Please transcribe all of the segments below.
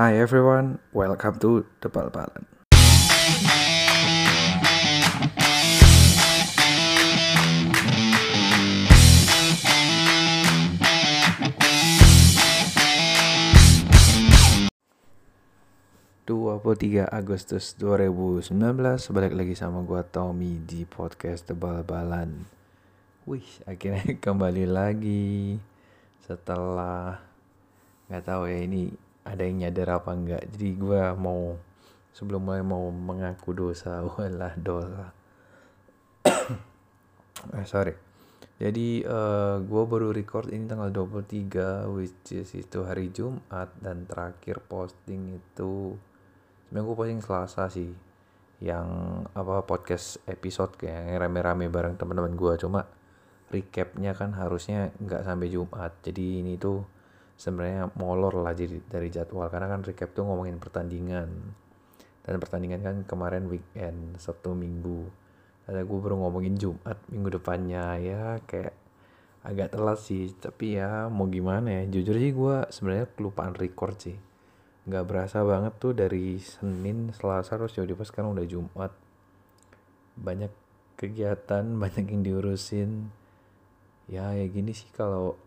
Hi everyone, welcome to The Bal-Balan. Tiga Agustus 2019 Balik lagi sama gua Tommy di podcast The Bal-Balan Wih akhirnya kembali lagi Setelah nggak tahu ya ini ada yang nyadar apa enggak. Jadi gue mau sebelum mulai mau mengaku dosa walah dosa. Eh sorry. Jadi uh, eh, gue baru record ini tanggal 23 which is itu hari Jumat dan terakhir posting itu sebenarnya gue posting Selasa sih yang apa podcast episode kayak rame-rame bareng teman-teman gue cuma recapnya kan harusnya nggak sampai Jumat. Jadi ini tuh sebenarnya molor lah jadi dari jadwal. Karena kan recap tuh ngomongin pertandingan. Dan pertandingan kan kemarin weekend Sabtu Minggu. Ada gue baru ngomongin Jumat minggu depannya. Ya kayak agak telat sih. Tapi ya mau gimana ya? Jujur sih gue sebenarnya kelupaan record sih. Nggak berasa banget tuh dari Senin Selasa terus jadi pas sekarang udah Jumat. Banyak kegiatan banyak yang diurusin. Ya ya gini sih kalau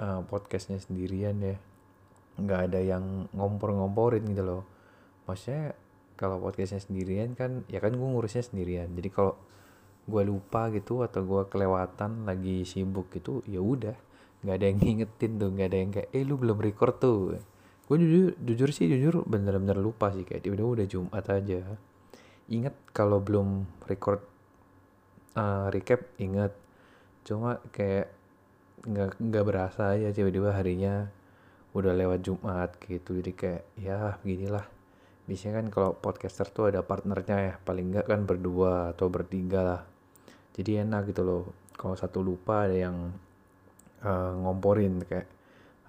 uh, podcastnya sendirian ya. Nggak ada yang ngompor-ngomporin gitu loh. Maksudnya kalau podcastnya sendirian kan ya kan gue ngurusnya sendirian. Jadi kalau gue lupa gitu atau gue kelewatan lagi sibuk gitu ya udah. Nggak ada yang ngingetin tuh nggak ada yang kayak eh lu belum record tuh. Gue jujur jujur sih jujur bener-bener lupa sih. Kayak tiba-tiba udah jumat aja. Inget kalau belum record uh, recap inget cuma kayak nggak nggak berasa ya tiba-tiba harinya udah lewat Jumat gitu. Jadi kayak ya beginilah. Biasanya kan kalau podcaster tuh ada partnernya ya paling nggak kan berdua atau bertiga lah. Jadi enak gitu loh. Kalau satu lupa ada yang uh, ngomporin kayak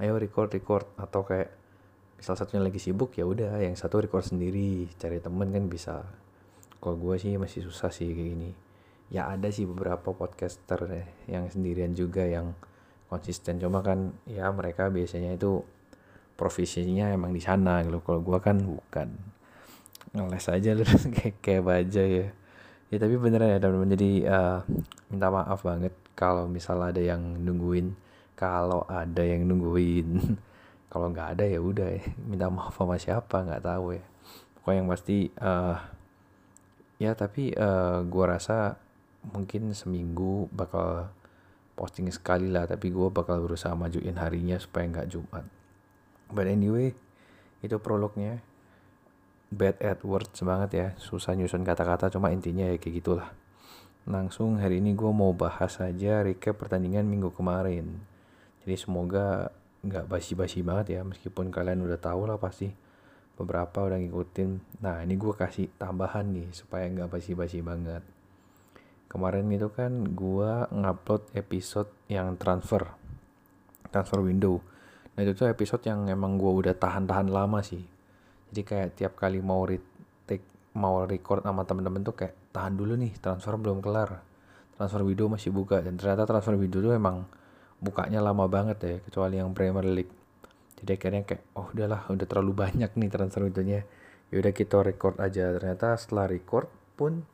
ayo record record. Atau kayak misal satunya lagi sibuk ya udah yang satu record sendiri cari temen kan bisa. Kalau gue sih masih susah sih kayak gini. Ya ada sih beberapa podcaster ya, yang sendirian juga yang konsisten. Cuma kan ya mereka biasanya itu profesinya emang di sana gitu. Kalau gua kan bukan. Ngeles aja lu kayak kayak baja ya. Ya tapi beneran ya teman-teman. Jadi uh, minta maaf banget kalau misal ada yang nungguin. Kalau ada yang nungguin. Kalau nggak ada ya udah ya. Minta maaf sama siapa nggak tahu ya. Pokoknya yang pasti uh, ya tapi uh, gua rasa mungkin seminggu bakal posting sekali lah tapi gue bakal berusaha majuin harinya supaya nggak Jumat. But anyway itu prolognya. Bad at words banget ya susah nyusun kata-kata cuma intinya ya kayak gitulah. Langsung hari ini gue mau bahas aja recap pertandingan minggu kemarin. Jadi semoga nggak basi-basi banget ya meskipun kalian udah tahu lah pasti beberapa udah ngikutin. Nah ini gue kasih tambahan nih supaya nggak basi-basi banget kemarin itu kan gua ngupload episode yang transfer transfer window. Nah itu tuh episode yang emang gua udah tahan-tahan lama sih. Jadi kayak tiap kali mau retake mau record sama temen-temen tuh kayak tahan dulu nih transfer belum kelar. Transfer window masih buka dan ternyata transfer window tuh emang bukanya lama banget ya kecuali yang Premier League. Jadi akhirnya kayak oh udahlah udah terlalu banyak nih transfer windownya. Yaudah kita record aja. Ternyata setelah record pun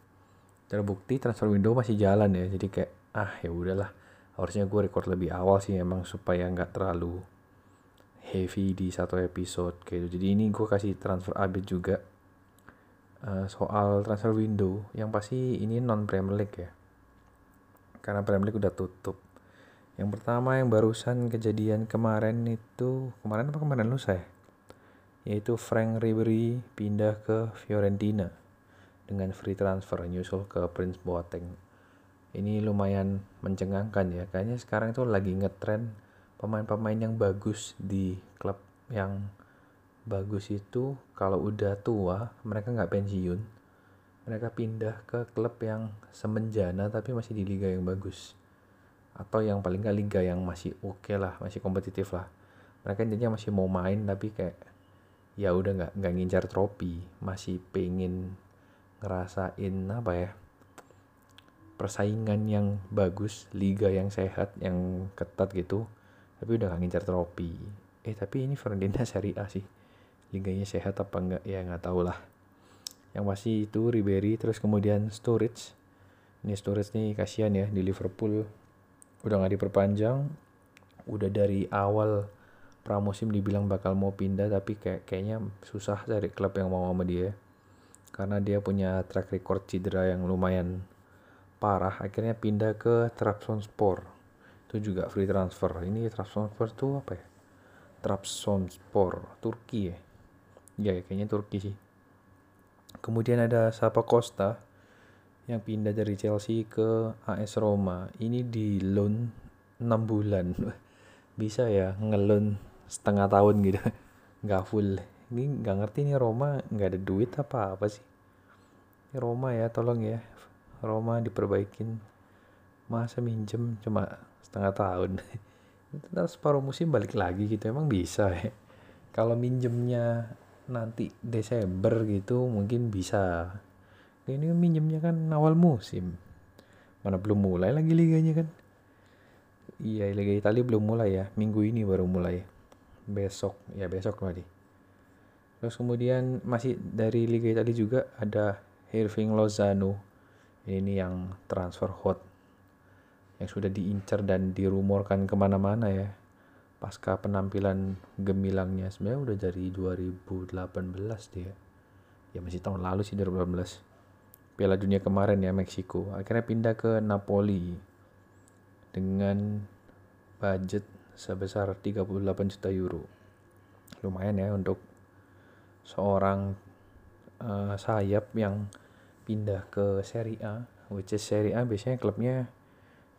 terbukti transfer window masih jalan ya jadi kayak ah ya udahlah. Harusnya gue record lebih awal sih emang supaya nggak terlalu heavy di satu episode kayak gitu. Jadi ini gue kasih transfer update juga uh, soal transfer window. Yang pasti ini non Premier League ya karena Premier League udah tutup. Yang pertama yang barusan kejadian kemarin itu kemarin apa kemarin lusa ya? Yaitu Frank Ribery pindah ke Fiorentina dengan free transfer nyusul ke Prince Boateng. Ini lumayan mencengangkan ya. Kayaknya sekarang itu lagi ngetren pemain-pemain yang bagus di klub yang bagus itu kalau udah tua mereka nggak pensiun mereka pindah ke klub yang semenjana tapi masih di liga yang bagus atau yang paling nggak liga yang masih oke okay lah masih kompetitif lah mereka intinya masih mau main tapi kayak ya udah nggak nggak ngincar trofi masih pengen ngerasain apa ya persaingan yang bagus, liga yang sehat, yang ketat gitu, tapi udah gak ngincar trofi. Eh tapi ini Fiorentina Serie A sih, liganya sehat apa enggak ya nggak tahu lah. Yang pasti itu Ribery terus kemudian Sturridge. Ini Sturridge nih kasihan ya di Liverpool. Udah nggak diperpanjang. Udah dari awal pramusim dibilang bakal mau pindah tapi kayak kayaknya susah dari klub yang mau sama dia karena dia punya track record cedera yang lumayan parah akhirnya pindah ke Trabzonspor itu juga free transfer. Ini Trabzonspor tuh apa ya? Trabzonspor Turki ya? Ya kayaknya Turki sih. Kemudian ada Sapa Costa yang pindah dari Chelsea ke AS Roma. Ini di loan 6 bulan. Bisa ya ngelon setengah tahun gitu. Nggak full ini nggak ngerti nih Roma nggak ada duit apa apa sih? Ini Roma ya tolong ya. Roma diperbaikin. Masa minjem cuma setengah tahun? Ntar separuh musim balik lagi gitu emang bisa ya? Kalau minjemnya nanti Desember gitu mungkin bisa. Ini minjemnya kan awal musim. Mana belum mulai lagi liganya kan? Iya Liga Italia belum mulai ya. Minggu ini baru mulai. Besok ya besok tadi terus kemudian masih dari Liga Italia juga ada Irving Lozano. Ini yang transfer hot yang sudah diincar dan dirumorkan ke mana-mana ya. Pasca penampilan gemilangnya. Sebenarnya udah dari 2018 dia. Ya masih tahun lalu sih 2018 Piala Dunia kemarin ya Meksiko. Akhirnya pindah ke Napoli. Dengan budget sebesar 38 juta euro. Lumayan ya untuk seorang uh, sayap yang pindah ke Serie A which is Serie A biasanya klubnya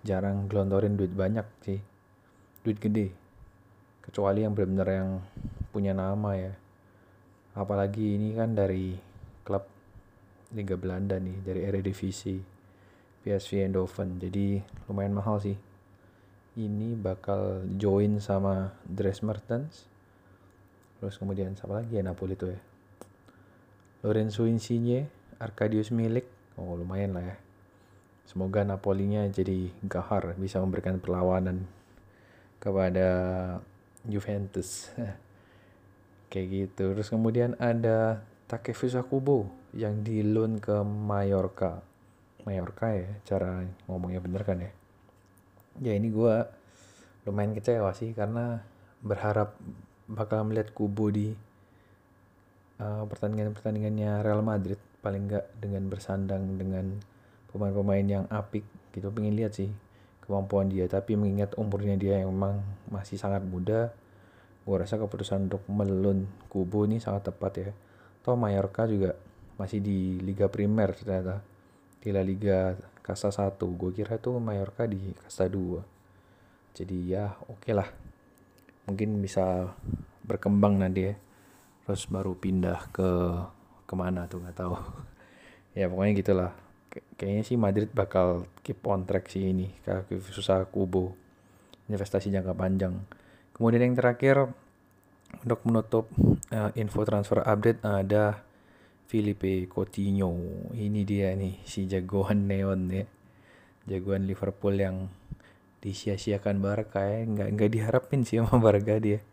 jarang gelontorin duit banyak sih. Duit gede. Kecuali yang benar-benar yang punya nama ya. Apalagi ini kan dari klub Liga Belanda nih dari Eredivisie PSV Eindhoven. Jadi lumayan mahal sih. Ini bakal join sama Dres Mertens terus kemudian siapa lagi ya Napoli itu ya? Lorenzo Insigne Arkadius Milik. Oh lumayan lah ya. Semoga Napolinya jadi gahar bisa memberikan perlawanan kepada Juventus. Kayak gitu. Terus kemudian ada Takefusa Kubo yang di loan ke Mallorca. Mallorca ya cara ngomongnya bener kan ya? Ya ini gue lumayan kecewa sih karena berharap bakal melihat Kubo di uh, pertandingan-pertandingannya Real Madrid. Paling enggak dengan bersandang dengan pemain-pemain yang apik gitu. Pengen lihat sih kemampuan dia. Tapi mengingat umurnya dia yang memang masih sangat muda gue rasa keputusan untuk melun Kubo ini sangat tepat ya. Toh Mallorca juga masih di Liga Primer ternyata. Di La Liga kasta 1 gue kira tuh Mallorca di kasta 2 jadi ya oke okay lah mungkin bisa berkembang nanti ya. Terus baru pindah ke ke mana tuh nggak tahu. Ya pokoknya gitulah. Kayaknya sih Madrid bakal keep on track sih ini. Kaki susah Kubo. Investasi jangka panjang. Kemudian yang terakhir untuk menutup uh, info transfer update ada Felipe Coutinho. Ini dia nih si jagoan neon ya. Jagoan Liverpool yang disia-siakan Barca ya nggak nggak diharapin sih sama Barca dia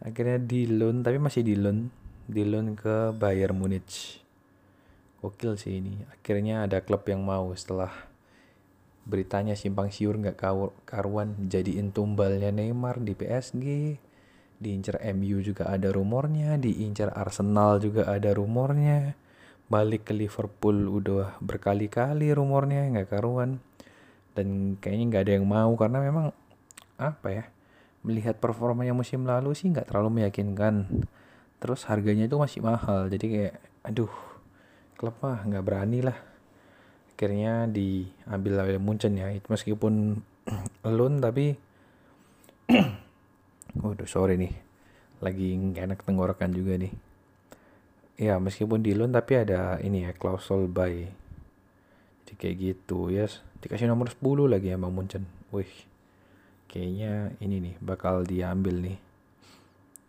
akhirnya di loan tapi masih di loan di loan ke Bayern Munich Gokil sih ini. Akhirnya ada klub yang mau setelah beritanya simpang siur nggak karuan jadiin tumbalnya Neymar di PSG. Diincar MU juga ada rumornya, diincar Arsenal juga ada rumornya. Balik ke Liverpool udah berkali-kali rumornya nggak karuan. Dan kayaknya nggak ada yang mau karena memang apa ya melihat performanya musim lalu sih nggak terlalu meyakinkan. Terus harganya itu masih mahal jadi kayak aduh klub mah nggak berani lah akhirnya diambil oleh Munchen ya meskipun loan tapi waduh sorry nih lagi nggak enak tenggorokan juga nih ya meskipun di loan tapi ada ini ya klausul buy jadi kayak gitu yes. Dikasih nomor 10 lagi sama Munchen wih kayaknya ini nih bakal diambil nih.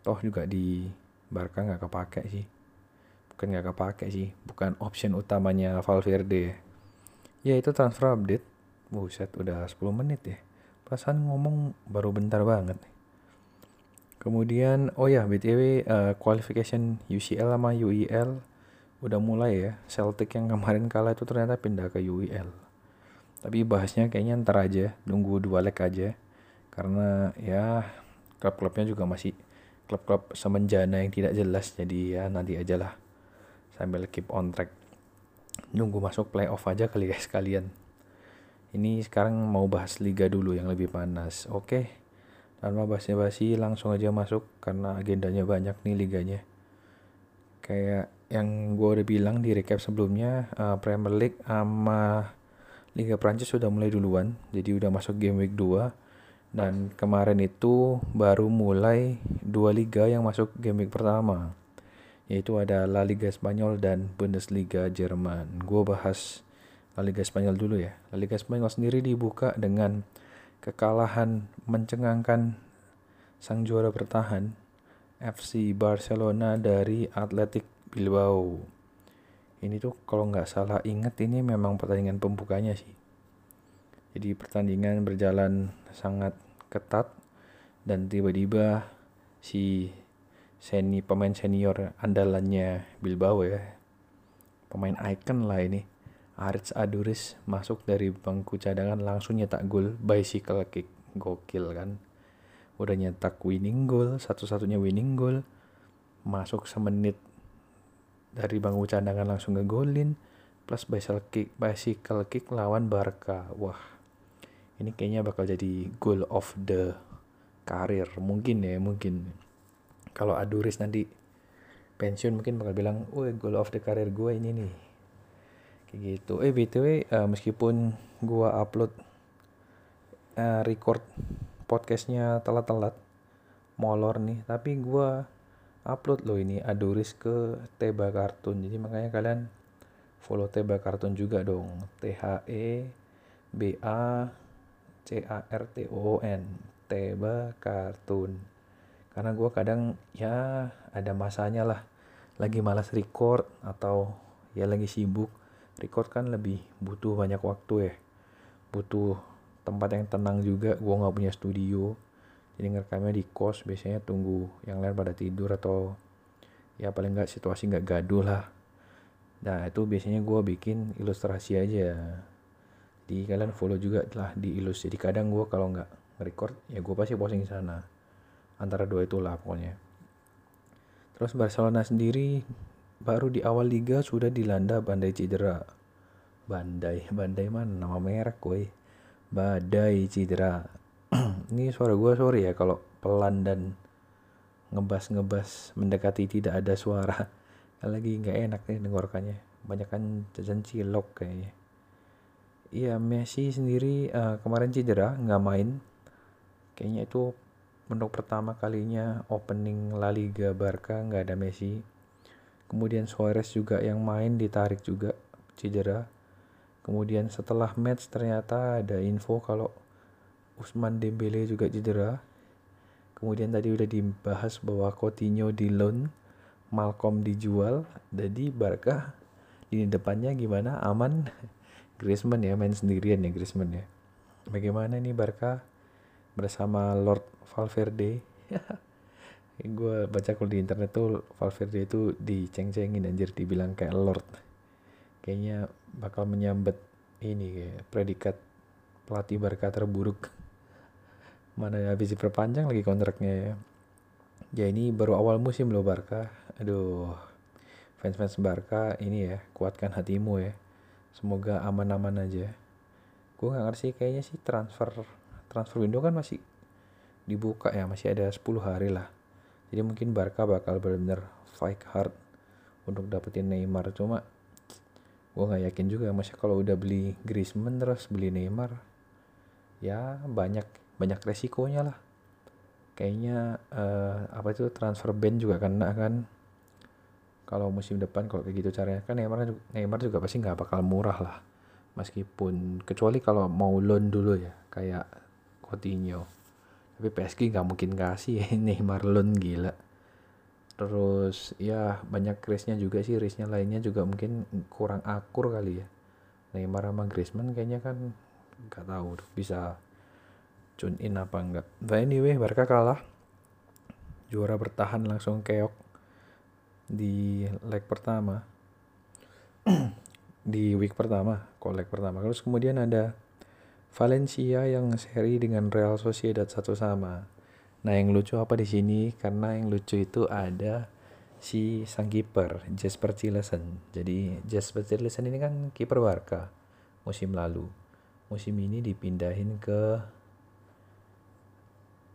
Toh juga di Barca nggak kepake sih. Bukan nggak kepake sih. Bukan option utamanya Valverde. Ya itu transfer update. Buset udah 10 menit ya. Perasaan ngomong baru bentar banget Kemudian, oh ya, BTW uh, qualification UCL sama UEL udah mulai ya. Celtic yang kemarin kalah itu ternyata pindah ke UEL. Tapi bahasnya kayaknya ntar aja, nunggu dua leg aja. Karena ya klub-klubnya juga masih klub-klub semenjana yang tidak jelas. Jadi ya nanti aja lah. Sambil keep on track. Nunggu masuk playoff aja kali ya sekalian. Ini sekarang mau bahas liga dulu yang lebih panas. Oke. Tanpa basi-basi langsung aja masuk karena agendanya banyak nih liganya kayak yang gue udah bilang di recap sebelumnya uh, Premier League sama Liga Prancis sudah mulai duluan jadi udah masuk game week 2 dan kemarin itu baru mulai dua liga yang masuk game week pertama yaitu ada La Liga Spanyol dan Bundesliga Jerman. Gue bahas La Liga Spanyol dulu ya. La Liga Spanyol sendiri dibuka dengan kekalahan mencengangkan sang juara bertahan FC Barcelona dari Athletic Bilbao. Ini tuh kalau nggak salah inget ini memang pertandingan pembukanya sih. Jadi pertandingan berjalan sangat ketat dan tiba-tiba si seni pemain senior andalannya Bilbao ya pemain icon lah ini Aritz Aduris masuk dari bangku cadangan langsung nyetak gol bicycle kick gokil kan udah nyetak winning goal satu-satunya winning goal masuk semenit dari bangku cadangan langsung ngegolin. Plus bicycle kick bicycle kick lawan Barca. Wah ini kayaknya bakal jadi goal of the karir. Mungkin ya mungkin. Kalau Aduris nanti pensiun mungkin bakal bilang, "Woi, goal of the career gue ini nih." kayak gitu. Eh btw uh, meskipun gua upload uh, record podcastnya telat-telat molor nih tapi gua upload loh ini. Adoris ke Teba Kartun. Jadi makanya kalian follow Teba Kartun juga dong. T H E B A C A R T O N. Teba Kartun. Karena gue kadang ya ada masanya lah. Lagi malas record atau ya lagi sibuk record kan lebih butuh banyak waktu ya. Butuh tempat yang tenang juga. Gue nggak punya studio jadi ngerekamnya di kos biasanya tunggu yang lain pada tidur atau ya paling nggak situasi nggak gaduh lah nah itu biasanya gue bikin ilustrasi aja di kalian follow juga lah di ilus jadi kadang gue kalau nggak record ya gue pasti posting sana antara dua itulah pokoknya terus Barcelona sendiri baru di awal liga sudah dilanda bandai cedera. Bandai, bandai mana nama merek woi. Badai cedera. Ini suara gue sorry ya kalau pelan dan ngebas-ngebas mendekati tidak ada suara. Lagi nggak enak nih tenggorokannya. Banyak kan jajan cilok kayaknya. Iya Messi sendiri uh, kemarin cedera nggak main. Kayaknya itu untuk pertama kalinya opening La Liga Barca nggak ada Messi Kemudian Suarez juga yang main ditarik juga cedera. Kemudian setelah match ternyata ada info kalau Usman Dembele juga cedera. Kemudian tadi udah dibahas bahwa Coutinho di loan, Malcolm dijual. Jadi Barca di depannya gimana? Aman? Griezmann ya main sendirian ya Griezmann ya. Bagaimana ini Barca bersama Lord Valverde? gue baca kalau di internet tuh Valverde itu diceng-cengin anjir dibilang kayak Lord kayaknya bakal menyambet ini kayak predikat pelatih Barca terburuk mana habis diperpanjang lagi kontraknya ya. Ya ini baru awal musim loh Barca. Aduh fans-fans Barca ini ya kuatkan hatimu ya. Semoga aman-aman aja. Gue nggak ngerti kayaknya sih transfer transfer window kan masih dibuka ya masih ada 10 hari lah. Jadi mungkin Barca bakal benar-benar fight hard untuk dapetin Neymar. Cuma gue nggak yakin juga masih kalau udah beli Griezmann terus beli Neymar ya banyak banyak resikonya lah. Kayaknya uh, apa itu transfer ban juga kena kan. Kalau musim depan kalau kayak gitu caranya kan Neymar Neymar juga pasti nggak bakal murah lah. Meskipun kecuali kalau mau loan dulu ya kayak Coutinho. Tapi PSG nggak mungkin kasih ya Neymar loan gila. Terus ya banyak race-nya juga sih race-nya lainnya juga mungkin kurang akur kali ya. Neymar sama Griezmann kayaknya kan nggak tahu bisa tune in apa enggak? But anyway Barca kalah. Juara bertahan langsung keok di leg pertama. Di week pertama kok leg pertama. Terus kemudian ada Valencia yang seri dengan Real Sociedad satu sama. Nah yang lucu apa di sini? Karena yang lucu itu ada si sang kiper Jasper Cillesen jadi Jasper Cillesen ini kan kiper Barca musim lalu. Musim ini dipindahin ke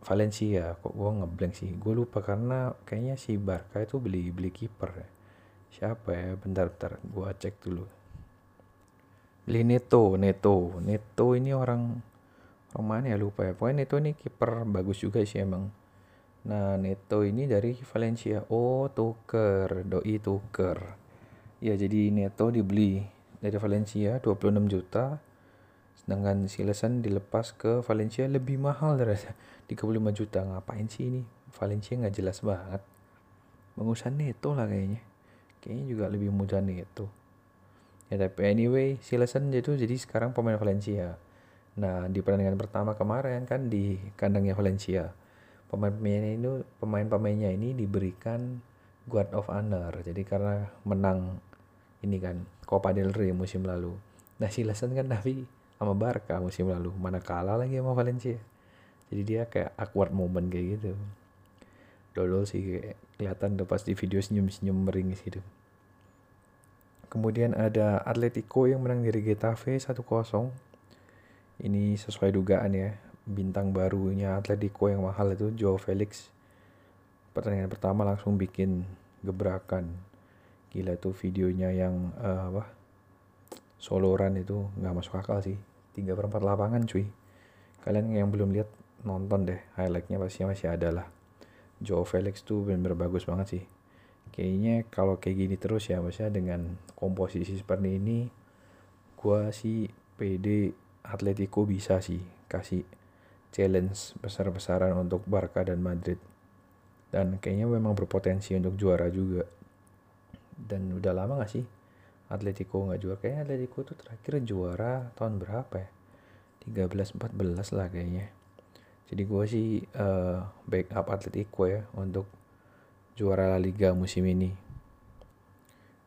Valencia kok gue ngeblank sih? Gue lupa karena kayaknya si Barca itu beli beli kiper ya. siapa ya? Bentar bentar. Gue cek dulu. Beli Neto Neto. Neto ini orang orang mana ya lupa ya. Pokoknya Neto ini kiper bagus juga sih emang. Nah Neto ini dari Valencia. Oh tuker doi tuker ya jadi Neto dibeli dari Valencia 26 juta sedangkan Silesan dilepas ke Valencia lebih mahal dari 35 juta. Ngapain sih ini? Valencia nggak jelas banget. Mengusaha Neto lah kayaknya. Kayaknya juga lebih mudah Neto. Ya tapi anyway Silesan itu jadi sekarang pemain Valencia. Nah di pertandingan pertama kemarin kan di kandangnya Valencia pemain-pemainnya itu pemain-pemainnya ini diberikan guard of honor. Jadi karena menang ini kan Copa del Rey musim lalu. Nah Silesan kan tapi sama Barca musim lalu. Mana kalah lagi sama Valencia. Jadi dia kayak awkward moment kayak gitu. Dodol sih kelihatan tuh pas di video senyum-senyum meringis gitu kemudian ada Atletico yang menang dari Getafe 1-0 ini sesuai dugaan ya bintang barunya Atletico yang mahal itu Joe Felix. Pertandingan pertama langsung bikin gebrakan. Gila tuh videonya yang uh, apa soloran itu nggak masuk akal sih. Tiga per empat lapangan cuy. Kalian yang belum lihat nonton deh. Highlightnya pasti masih ada lah. Joe Felix tuh bener-bener bagus banget sih. Kayaknya kalau kayak gini terus ya maksudnya dengan komposisi seperti ini gua sih PD Atletico bisa sih kasih challenge besar-besaran untuk Barca dan Madrid. Dan kayaknya memang berpotensi untuk juara juga. Dan udah lama gak sih Atletico nggak juara. Kayaknya Atletico tuh terakhir juara tahun berapa ya? 13 14 lah kayaknya. Jadi gue sih uh, backup Atletico ya untuk juara La Liga musim ini.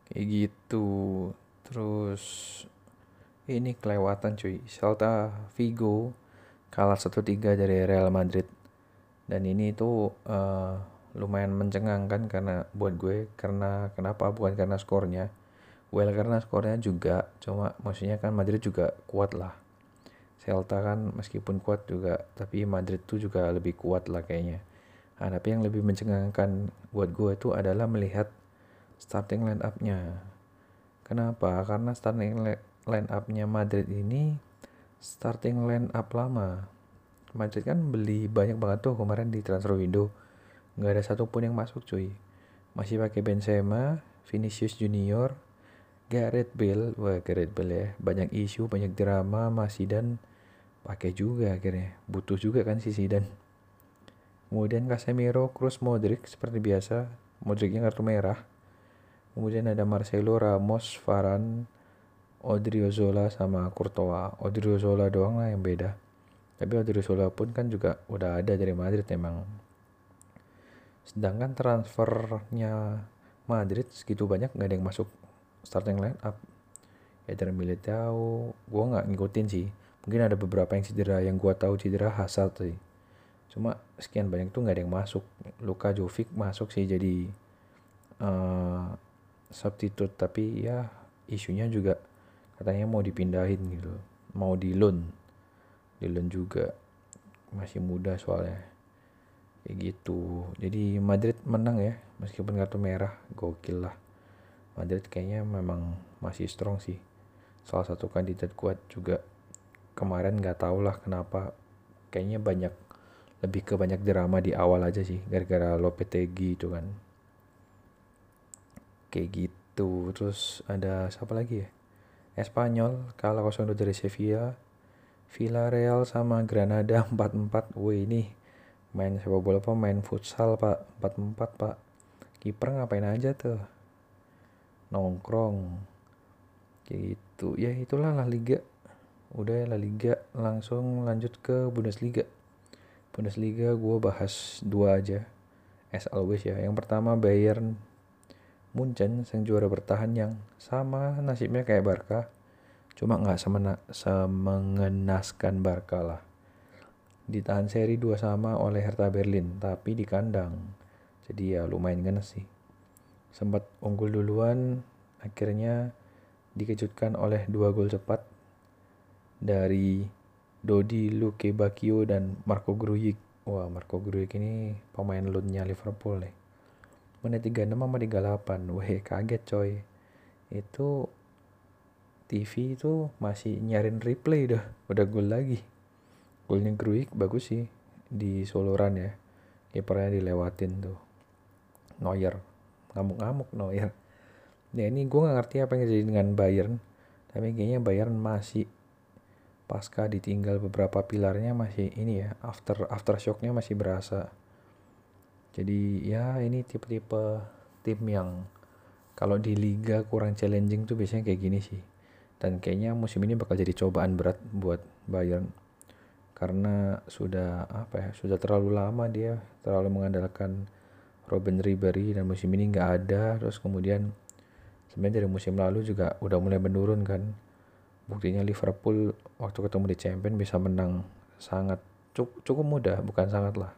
Kayak gitu. Terus ini kelewatan cuy. Celta Vigo kalah 1-3 dari Real Madrid. Dan ini tuh uh, lumayan mencengangkan karena buat gue karena kenapa? Bukan karena skornya well karena skornya juga cuma maksudnya kan Madrid juga kuat lah. Celta kan meskipun kuat juga tapi Madrid tuh juga lebih kuat lah kayaknya. Nah, tapi yang lebih mencengangkan buat gue itu adalah melihat starting line up-nya kenapa? Karena starting line up-nya Madrid ini starting line up lama. Madrid kan beli banyak banget tuh kemarin di transfer window. Nggak ada satupun yang masuk cuy. Masih pakai Benzema Vinicius Junior Gareth Bale, wah Gareth Bale ya, banyak isu, banyak drama, masih dan pakai juga akhirnya, butuh juga kan si Zidane. Kemudian Casemiro, Cruz, Modric seperti biasa, Modricnya kartu merah. Kemudian ada Marcelo, Ramos, Varane, Odriozola sama Courtois. Odriozola doang lah yang beda. Tapi Odriozola pun kan juga udah ada dari Madrid emang. Sedangkan transfernya Madrid segitu banyak nggak ada yang masuk starting line up. Ya dari Militao gue nggak ngikutin sih. Mungkin ada beberapa yang cedera yang gue tahu cedera Hazard sih. Cuma sekian banyak tuh nggak ada yang masuk. Luka Jovic masuk sih jadi uh, substitute. Tapi ya isunya juga katanya mau dipindahin gitu. Mau di loan. Di loan juga. Masih muda soalnya. Kayak gitu. Jadi Madrid menang ya meskipun kartu merah. Gokil lah Madrid kayaknya memang masih strong sih. Salah satu kandidat kuat juga kemarin nggak tau lah kenapa. Kayaknya banyak lebih ke banyak drama di awal aja sih gara-gara Lopetegui itu kan. Kayak gitu. Terus ada siapa lagi ya? Espanyol kalah 0 dari Sevilla. Villarreal sama Granada 4-4 wih ini main sepak bola apa? Main futsal pak. 4-4 pak. Kiper ngapain aja tuh nongkrong. Kayak gitu. Ya itulah La Liga. Udah ya La Liga. Langsung lanjut ke Bundesliga. Bundesliga gue bahas dua aja. As always ya. Yang pertama Bayern Munchen sang juara bertahan yang sama nasibnya kayak Barca. Cuma nggak semengenaskan Barca lah. Ditahan seri dua sama oleh Hertha Berlin tapi di kandang. Jadi ya lumayan genes sih sempat unggul duluan akhirnya dikejutkan oleh dua gol cepat dari Dodi Luke Bakio dan Marco Grujic. Wah Marco Grujic ini pemain loannya Liverpool nih. Menit 36 sama 38 weh kaget coy. Itu TV itu masih nyarin replay dah. Udah gol lagi. Golnya Gruik bagus sih di Soloran ya. Kipernya dilewatin tuh. Neuer ngamuk-ngamuk Neuer ya. Ini gue gak ngerti apa yang terjadi dengan Bayern tapi kayaknya Bayern masih pasca ditinggal beberapa pilarnya masih ini ya after after shocknya masih berasa. Jadi ya ini tipe-tipe tim yang kalau di liga kurang challenging tuh biasanya kayak gini sih. Dan kayaknya musim ini bakal jadi cobaan berat buat Bayern. Karena sudah apa ya sudah terlalu lama dia terlalu mengandalkan Robin Ribery dan musim ini nggak ada. Terus kemudian sebenarnya dari musim lalu juga udah mulai menurun kan. Buktinya Liverpool waktu ketemu di Champion bisa menang sangat cukup, mudah bukan sangat lah.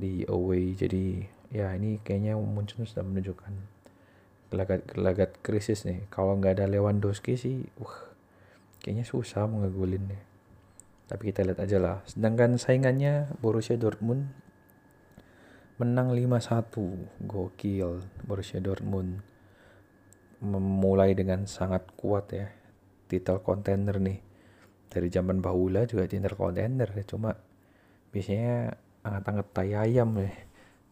Di away jadi ya ini kayaknya muncul sudah menunjukkan gelagat-gelagat krisis nih. Kalau nggak ada Lewandowski sih wah kayaknya susah mau ngegulin deh tapi kita lihat aja lah. Sedangkan saingannya Borussia Dortmund menang 5-1 gokil. Borussia Dortmund memulai dengan sangat kuat ya. Titel kontender nih. Dari zaman bahula juga titel kontender. Ya cuma biasanya anget-anget tai ayam ya.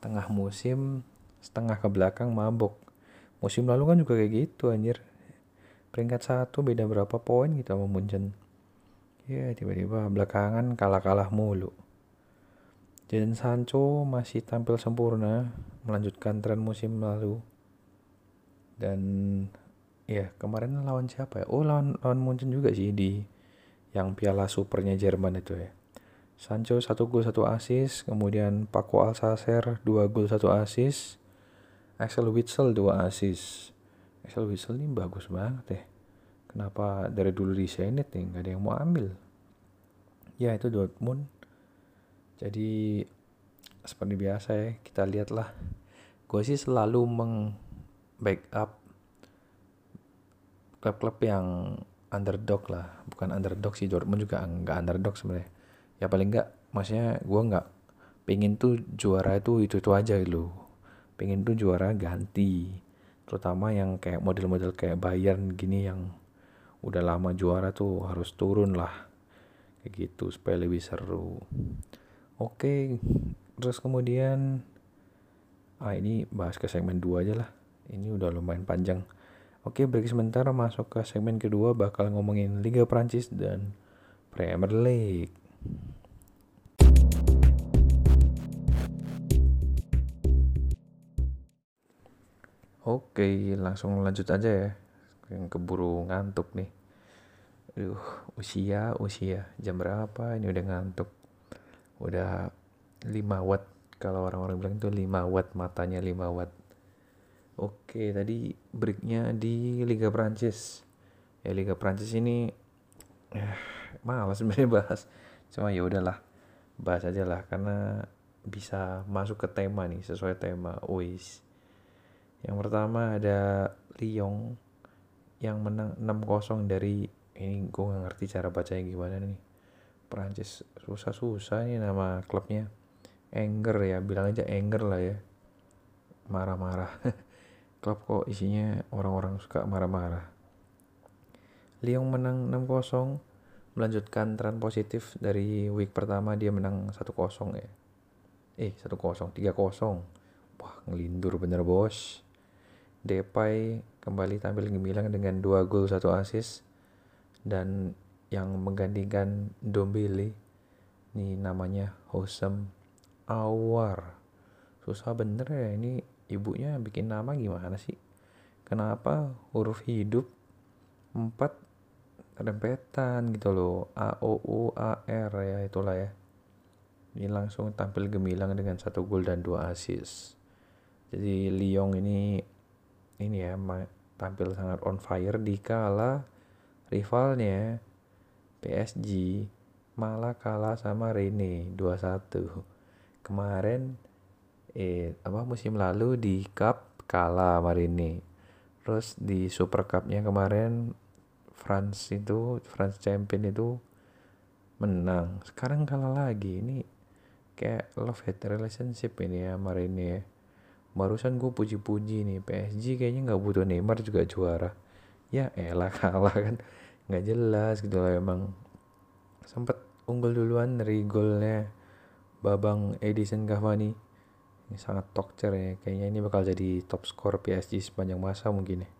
Tengah musim setengah ke belakang mabok. Musim lalu kan juga kayak gitu anjir. Peringkat satu beda berapa poin kita sama Munchen. Ya tiba-tiba belakangan kalah-kalah mulu Jadon Sancho masih tampil sempurna melanjutkan tren musim lalu dan ya kemarin lawan siapa ya oh lawan lawan Munchen juga sih di yang piala supernya Jerman itu ya Sancho satu gol satu asis, kemudian Paco Alcacer dua gol satu asis, Axel Witsel dua asis. Axel Witsel ini bagus banget ya. Kenapa dari dulu di Zenit nih nggak ada yang mau ambil? Ya itu Dortmund. Jadi seperti biasa ya kita lihatlah. Gue sih selalu meng backup klub-klub yang underdog lah, bukan underdog sih Dortmund juga nggak underdog sebenarnya. Ya paling enggak maksudnya gue nggak pengen tuh juara itu itu itu aja lo pengen tuh juara ganti. Terutama yang kayak model-model kayak Bayern gini yang udah lama juara tuh harus turun lah. Kayak gitu supaya lebih seru oke terus kemudian ah ini bahas ke segmen 2 aja lah ini udah lumayan panjang oke break sebentar masuk ke segmen kedua bakal ngomongin Liga Prancis dan Premier League Oke, langsung lanjut aja ya. Yang keburu ngantuk nih. Aduh, usia, usia. Jam berapa? Ini udah ngantuk. Udah 5 watt. Kalau orang-orang bilang itu 5 watt, matanya 5 watt. Oke, tadi breaknya di Liga Prancis. Ya Liga Prancis ini eh, malas sebenarnya bahas. Cuma ya udahlah, bahas aja lah karena bisa masuk ke tema nih sesuai tema. Wis yang pertama ada Lyon yang menang 6-0 dari ini gue gak ngerti cara bacanya gimana nih. Perancis susah-susah nih nama klubnya. Anger ya, bilang aja anger lah ya. Marah-marah. Klub kok isinya orang-orang suka marah-marah. Lyon menang 6-0 melanjutkan tren positif dari week pertama dia menang 1-0 ya. Eh, 1-0, 3-0. Wah, ngelindur bener bos. Depay kembali tampil gemilang dengan dua gol satu assist dan yang menggantikan Dombele ini namanya Hosam Awar. Susah bener ya ini ibunya bikin nama gimana sih? Kenapa huruf hidup empat rempetan gitu loh? A O U A R ya itulah ya. Ini langsung tampil gemilang dengan satu gol dan dua assist. Jadi Lyon ini ini ya tampil sangat on fire di kala rivalnya PSG malah kalah sama Rene 2-1 kemarin eh apa musim lalu di Cup kalah sama Rene. Terus di Super Cup-nya kemarin France itu France Champion itu menang. Sekarang kalah lagi. Ini kayak love hate relationship ini ya sama Rene ya. Barusan gue puji-puji nih PSG kayaknya nggak butuh Neymar juga juara. Ya elah kalah kan. Nggak jelas gitu lah emang sempet unggul duluan dari golnya Babang Edison Cavani. Ini sangat tokcer ya kayaknya ini bakal jadi top skor PSG sepanjang masa mungkin ya.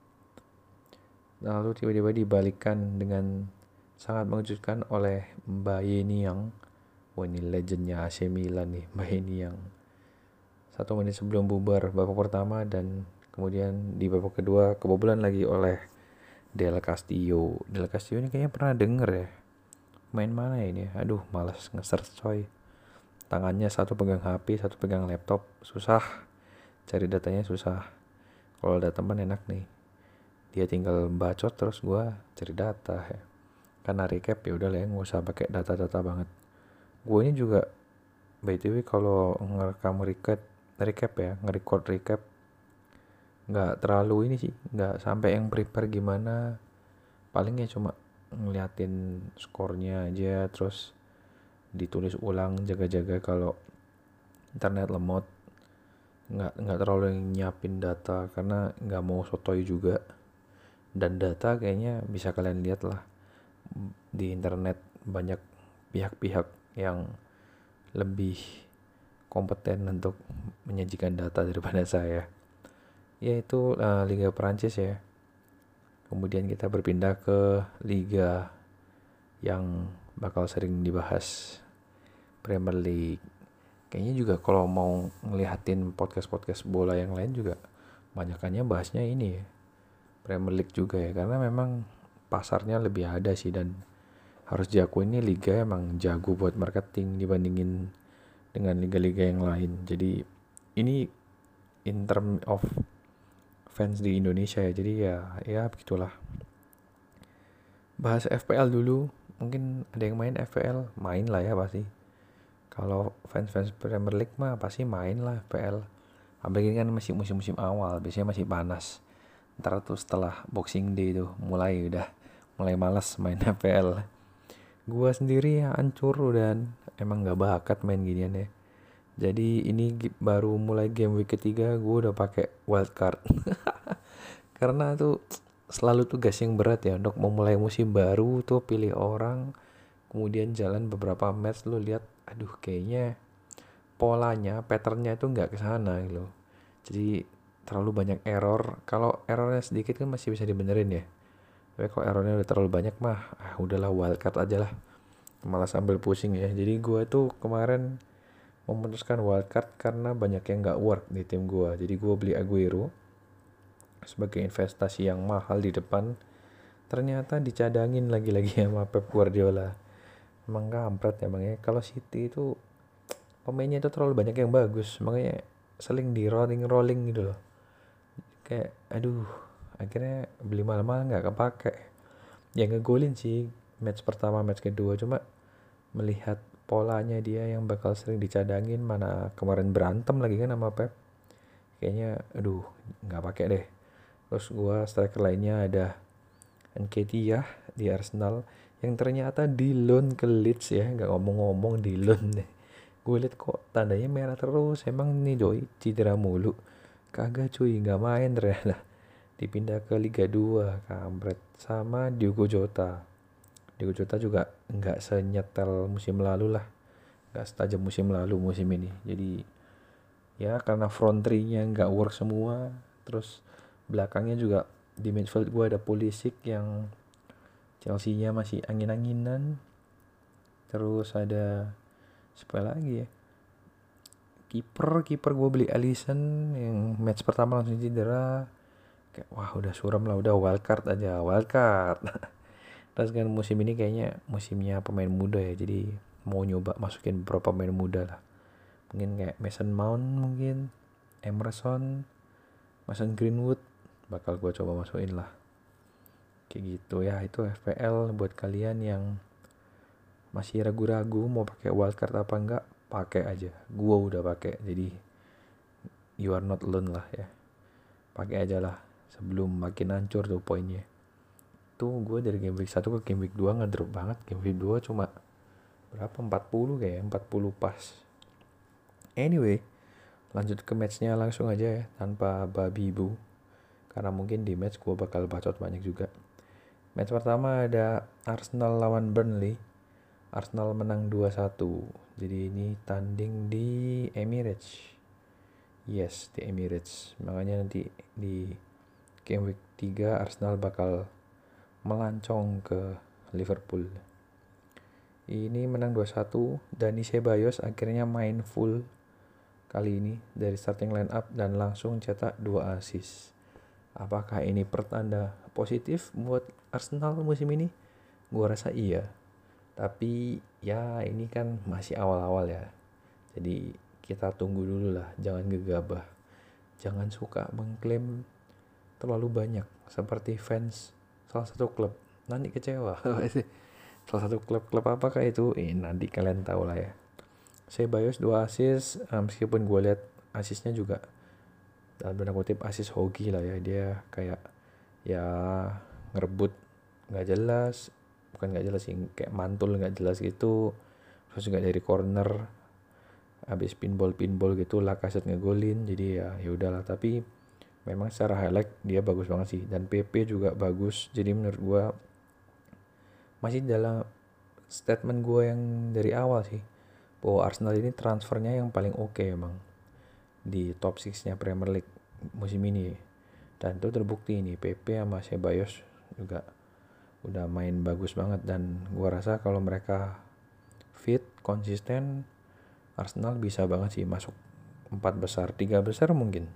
Lalu tiba-tiba dibalikan dengan sangat mengejutkan oleh Yeni yang wah ini legendnya AC Milan nih Yeni yang satu menit sebelum bubar babak pertama dan kemudian di babak kedua kebobolan lagi oleh Del Castillo. Del Castillo ini kayaknya pernah denger ya main mana ya ini? Aduh malas nge-search coy. Tangannya satu pegang HP satu pegang laptop. Susah. Cari datanya susah. Kalau ada teman enak nih. Dia tinggal bacot terus gua cari data ya karena recap ya udah lah ya nggak usah pakai data-data banget. Gue ini juga way kalau ngerekam recap recap ya nge-record recap nggak terlalu ini sih nggak sampai yang prepare gimana. Palingnya cuma ngeliatin skornya aja terus ditulis ulang jaga-jaga kalau internet lemot nggak nggak terlalu nyiapin data karena nggak mau sotoy juga. Dan data kayaknya bisa kalian lihat lah di internet banyak pihak-pihak yang lebih kompeten untuk menyajikan data daripada saya. Yaitu uh, Liga Perancis ya kemudian kita berpindah ke liga yang bakal sering dibahas Premier League. Kayaknya juga kalau mau ngeliatin podcast-podcast bola yang lain juga banyakannya bahasnya ini ya Premier League juga ya. Karena memang pasarnya lebih ada sih dan harus diakui ini liga emang jago buat marketing dibandingin dengan liga-liga yang lain. Jadi ini in term of fans di Indonesia ya. Jadi ya ya begitulah. Bahas FPL dulu. Mungkin ada yang main FPL main lah ya pasti. Kalau fans-fans Premier League mah pasti main lah FPL apalagi kan masih musim-musim awal biasanya masih panas. Ntar tuh setelah Boxing Day tuh mulai udah mulai malas main FPL gua sendiri ya hancur dan emang nggak bakat main ginian ya jadi ini baru mulai game week ketiga gue udah pakai wildcard karena tuh selalu tugas yang berat ya untuk memulai musim baru tuh pilih orang kemudian jalan beberapa match lu lihat aduh kayaknya polanya patternnya itu nggak ke sana gitu. Jadi terlalu banyak error. Kalau errornya sedikit kan masih bisa dibenerin ya. Tapi kalau errornya udah terlalu banyak mah ah udahlah wildcard aja lah. Malah sambil pusing ya. Jadi gue tuh kemarin memutuskan wildcard karena banyak yang nggak work di tim gue. Jadi gue beli Aguero sebagai investasi yang mahal di depan. Ternyata dicadangin lagi-lagi sama Pep Guardiola. Emang kampret ya ya. Kalau City itu pemainnya itu terlalu banyak yang bagus. Makanya seling di rolling rolling gitu loh. Kayak aduh akhirnya beli mahal-mahal nggak kepake. Ya ngegolin sih match pertama match kedua cuma melihat polanya dia yang bakal sering dicadangin mana kemarin berantem lagi kan sama Pep. Kayaknya aduh nggak pakai deh. Terus gua striker lainnya ada ya di Arsenal yang ternyata di loan ke Leeds ya nggak ngomong-ngomong di loan. Deh gue liat kok tandanya merah terus emang nih doi cedera mulu. Kagak cuy nggak main ternyata dipindah ke Liga 2 kampret. Sama Diogo Jota Diego Jota juga nggak senyetel musim lalu lah. Nggak setajam musim lalu musim ini. Jadi ya karena front three-nya nggak work semua terus belakangnya juga di midfield gue ada Pulisic yang Chelsea-nya masih angin-anginan. Terus ada siapa lagi ya? Kiper kiper gue beli Alisson yang match pertama langsung cedera. Kayak wah udah suram lah udah wildcard aja wildcard terus kan musim ini kayaknya musimnya pemain muda ya jadi mau nyoba masukin beberapa pemain muda lah. Mungkin kayak Mason Mount mungkin Emerson Mason Greenwood bakal gue coba masukin lah. Kayak gitu ya itu FPL buat kalian yang masih ragu-ragu mau pakai wildcard apa enggak pakai aja. Gue udah pakai jadi you are not alone lah ya. Pakai aja lah sebelum makin hancur tuh poinnya gue dari game week 1 ke game week 2 ngedrop banget. Game week 2 cuma berapa? 40 kayak 40 pas. Anyway lanjut ke matchnya langsung aja ya tanpa babi bu karena mungkin di match gue bakal bacot banyak juga. Match pertama ada Arsenal lawan Burnley. Arsenal menang 2-1 jadi ini tanding di Emirates. Yes di Emirates. Makanya nanti di game week 3 Arsenal bakal melancong ke Liverpool. Ini menang 2-1 Dani Ceballos akhirnya main full kali ini dari starting line up dan langsung cetak 2 assist. Apakah ini pertanda positif buat Arsenal musim ini? Gua rasa iya. Tapi ya ini kan masih awal-awal ya. Jadi kita tunggu dulu lah. Jangan gegabah. Jangan suka mengklaim terlalu banyak seperti fans salah satu klub. Nanti kecewa. Salah satu klub-klub apakah itu? Eh nanti kalian tahu lah ya. Saya Bayos dua asis uh, meskipun gue lihat asisnya juga dalam tanda kutip asis hoki lah ya. Dia kayak ya ngerebut nggak jelas. Bukan nggak jelas sih kayak mantul nggak jelas gitu. Terus juga dari corner habis pinball pinball gitu lah kaset ngegolin. Jadi ya ya udahlah. Tapi memang secara highlight dia bagus banget sih. Dan PP juga bagus. Jadi menurut gue masih dalam statement gue yang dari awal sih bahwa Arsenal ini transfernya yang paling oke okay emang di top 6 nya Premier League musim ini. Dan itu terbukti ini PP sama Ceballos juga udah main bagus banget. Dan gue rasa kalau mereka fit konsisten Arsenal bisa banget sih masuk empat besar tiga besar mungkin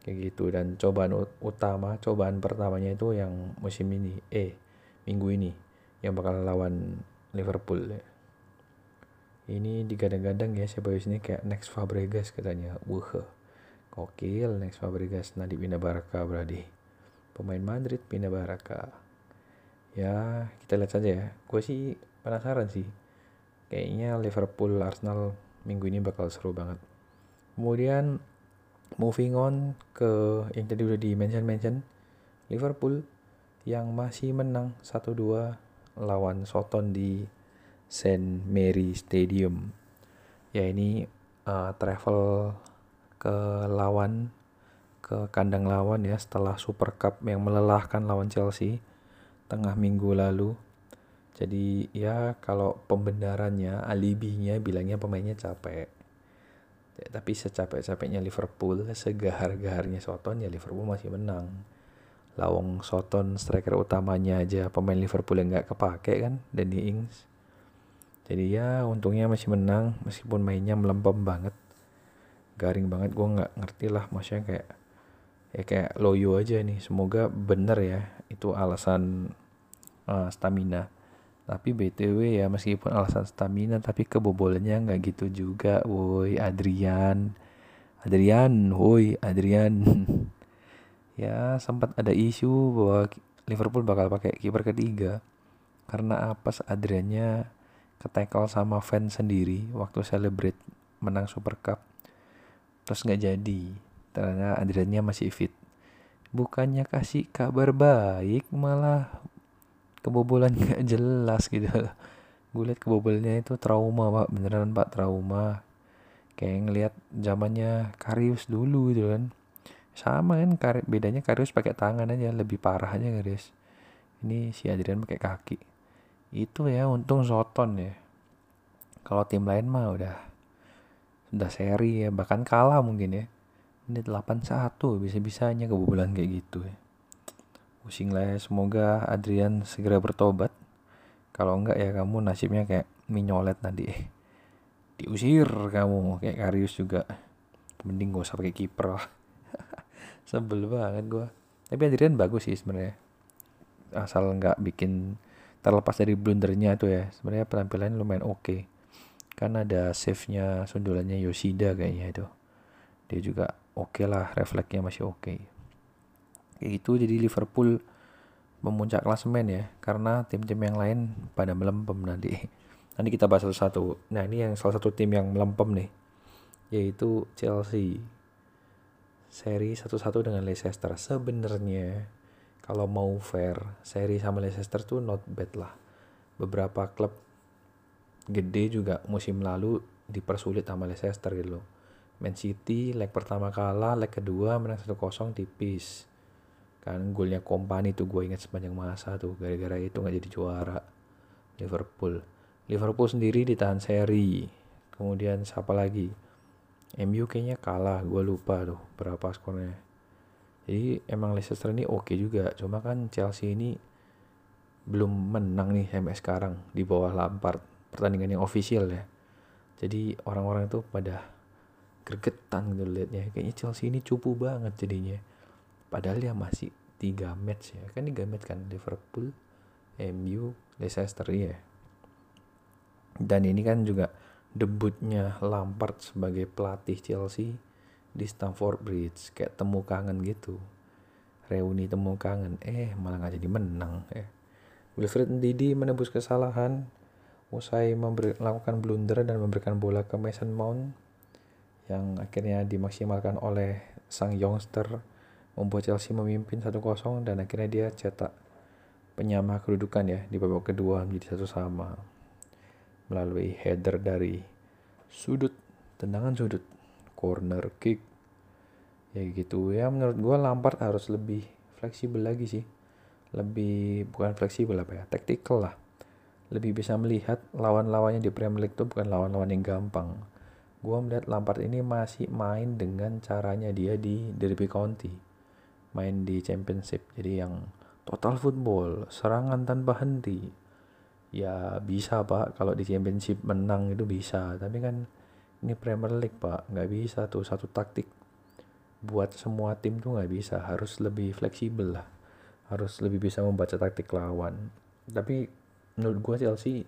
kayak gitu dan cobaan utama cobaan pertamanya itu yang musim ini eh minggu ini yang bakal lawan Liverpool. Ini digadang-gadang ya Ceballos ini kayak next Fabregas katanya. Wah, kokil next Fabregas nanti pindah Barca berarti. Pemain Madrid pindah Barca. Ya, kita lihat saja ya. Gue sih penasaran sih. Kayaknya Liverpool Arsenal minggu ini bakal seru banget. Kemudian moving on ke yang tadi udah di mention mention Liverpool yang masih menang 1-2 lawan Soton di St. Mary Stadium. Ya ini uh, travel ke lawan ke kandang lawan ya setelah Super Cup yang melelahkan lawan Chelsea tengah minggu lalu. Jadi ya kalau pembenarannya, alibinya bilangnya pemainnya capek. Tapi secapek-capeknya Liverpool, segahar-gaharnya Soton ya Liverpool masih menang. Lawang Soton striker utamanya aja pemain Liverpool yang nggak kepake kan Danny Ings. Jadi ya untungnya masih menang meskipun mainnya melempem banget. Garing banget gue nggak ngerti lah maksudnya kayak ya kayak loyo aja nih. Semoga bener ya itu alasan uh, stamina tapi btw ya meskipun alasan stamina tapi kebobolannya nggak gitu juga woi. Adrian. Adrian woi Adrian. Ya sempat ada isu bahwa Liverpool bakal pakai kiper ketiga. Karena apa? Adriannya ketekel sama fans sendiri waktu celebrate menang Super Cup. Terus nggak jadi. Ternyata Adriannya masih fit. Bukannya kasih kabar baik malah kebobolan nggak jelas gitu. Gue liat kebobolannya itu trauma pak. Beneran pak trauma. Kayak ngeliat zamannya Karius dulu gitu kan. Sama kan kar bedanya Karius pakai tangan aja lebih parah aja Karius. Ini si Adrian pakai kaki. Itu ya untung Soton ya. Kalau tim lain mah udah udah seri ya. Bahkan kalah mungkin ya. Ini 8-1 bisa-bisanya kebobolan kayak gitu ya pusing lah ya. Semoga Adrian segera bertobat. Kalau enggak ya kamu nasibnya kayak minyolet nanti diusir kamu. Kayak Karius juga. Mending gak usah pakai kiper lah. Sebel banget gue tapi Adrian bagus sih sebenarnya. Asal nggak bikin terlepas dari blundernya itu ya. Sebenarnya penampilannya lumayan oke. Okay. kan ada save-nya sundulannya Yoshida kayaknya itu. Dia juga oke okay lah. Refleksnya masih oke. okay. Kayak gitu. Jadi Liverpool memuncak klasemen ya karena tim-tim yang lain pada melempem nanti. Nanti kita bahas satu-satu. Nah ini yang salah satu tim yang melempem nih yaitu Chelsea. Seri satu-satu dengan Leicester. Sebenarnya kalau mau fair seri sama Leicester tuh not bad lah. Beberapa klub gede juga musim lalu dipersulit sama Leicester gitu loh. Man City leg pertama kalah leg kedua menang 1-0 tipis kan golnya kompani tuh gue ingat sepanjang masa tuh gara-gara itu nggak jadi juara. Liverpool. Liverpool sendiri ditahan seri. Kemudian siapa lagi? MU kayaknya kalah gue lupa tuh berapa skornya. Jadi emang Leicester ini oke okay juga cuma kan Chelsea ini belum menang nih sampai sekarang di bawah Lampard. Pertandingan yang official ya. Jadi orang-orang itu pada gregetan gitu liatnya. Kayaknya Chelsea ini cupu banget jadinya padahal dia masih tiga match ya. Kan tiga match kan Liverpool MU Leicester ya dan ini kan juga debutnya Lampard sebagai pelatih Chelsea di Stamford Bridge. Kayak temu kangen gitu. Reuni temu kangen. Eh malah nggak jadi menang eh. Wilfred Ndidi menebus kesalahan usai melakukan blunder dan memberikan bola ke Mason Mount yang akhirnya dimaksimalkan oleh sang youngster membuat Chelsea memimpin 1-0 dan akhirnya dia cetak penyama kedudukan ya di babak kedua menjadi satu sama melalui header dari sudut tendangan sudut corner kick. Ya gitu. Ya menurut gue Lampard harus lebih fleksibel lagi sih. Lebih bukan fleksibel apa ya taktikal lah. Lebih bisa melihat lawan-lawannya di Premier League itu bukan lawan-lawan yang gampang. Gue melihat Lampard ini masih main dengan caranya dia di Derby County main di Championship. Jadi yang total football serangan tanpa henti. Ya bisa pak. Kalau di Championship menang itu bisa. Tapi kan ini Premier League pak. Nggak bisa tuh. Satu taktik buat semua tim tuh nggak bisa. Harus lebih fleksibel lah. Harus lebih bisa membaca taktik lawan. Tapi menurut gue Chelsea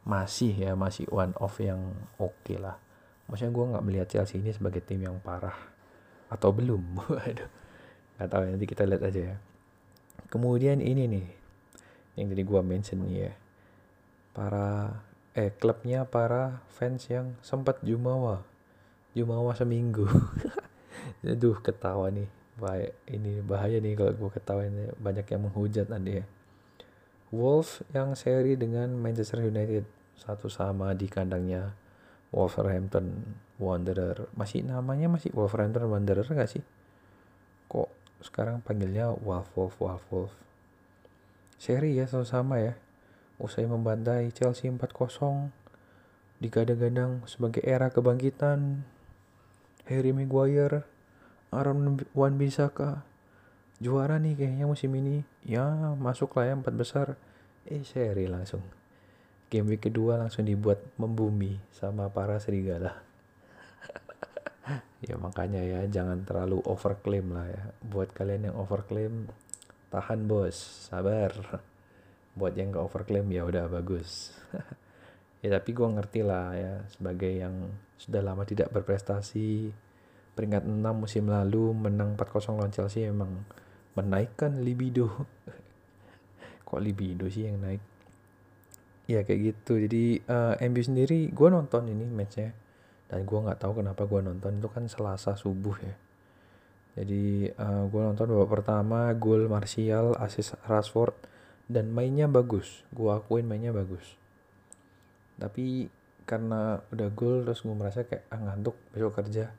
masih ya masih one off yang oke okay lah. Maksudnya gue nggak melihat Chelsea ini sebagai tim yang parah. Atau belum. Aduh nggak tahu nanti kita lihat aja ya. Kemudian ini nih yang tadi gue mention nih ya. Para eh klubnya para fans yang sempat jumawa. Jumawa seminggu. Aduh ketawa nih. Baik ini bahaya nih kalau gue ketawa ini. Banyak yang menghujat nanti ya. Wolves yang seri dengan Manchester United. Satu sama di kandangnya Wolverhampton Wanderer. Masih namanya masih Wolverhampton Wanderer gak sih? Kok sekarang panggilnya Wolf Wolf Wolf Wolf seri ya sama sama ya Usai membantai Chelsea 4-0, digadang-gadang sebagai era kebangkitan Harry Maguire, Aaron Wan Bisaka, juara nih kayaknya musim ini. Ya masuklah ya empat besar. Eh seri langsung. Game week kedua langsung dibuat membumi sama para serigala. Ya makanya ya jangan terlalu overclaim lah ya. Buat kalian yang overclaim, tahan bos, sabar. Buat yang ke overclaim ya udah bagus. Ya tapi gue ngerti lah ya sebagai yang sudah lama tidak berprestasi peringkat 6 musim lalu menang 4-0 lawan Chelsea emang menaikkan libido. Kok libido sih yang naik? Ya kayak gitu. Jadi uh, eh, MU sendiri gue nonton ini matchnya dan gue nggak tahu kenapa gue nonton itu kan Selasa subuh ya. Jadi uh, eh, gue nonton babak pertama gol Martial assist Rashford dan mainnya bagus. Gue akuin mainnya bagus. Tapi karena udah gol terus gue merasa kayak ah ngantuk besok kerja.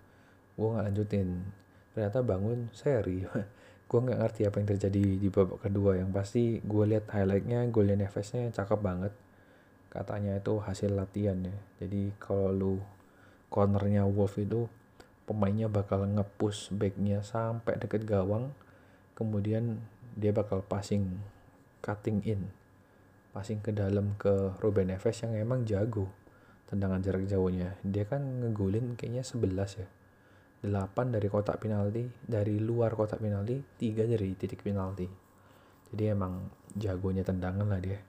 Gue nggak lanjutin. Ternyata bangun seri. Gue nggak ngerti apa yang terjadi di babak kedua. Yang pasti gue lihat highlightnya golnya Nevesnya cakep banget. Katanya itu hasil latihan ya jadi kalau lu cornernya Wolf itu pemainnya bakal ngepush backnya sampai deket gawang kemudian dia bakal passing cutting in passing ke dalam ke Ruben Neves yang emang jago. Tendangan jarak jauhnya. Dia kan ngegulin kayaknya 11 ya. 8 dari kotak penalti dari luar kotak penalti 3 dari titik penalti. Jadi emang jagonya tendangan lah dia.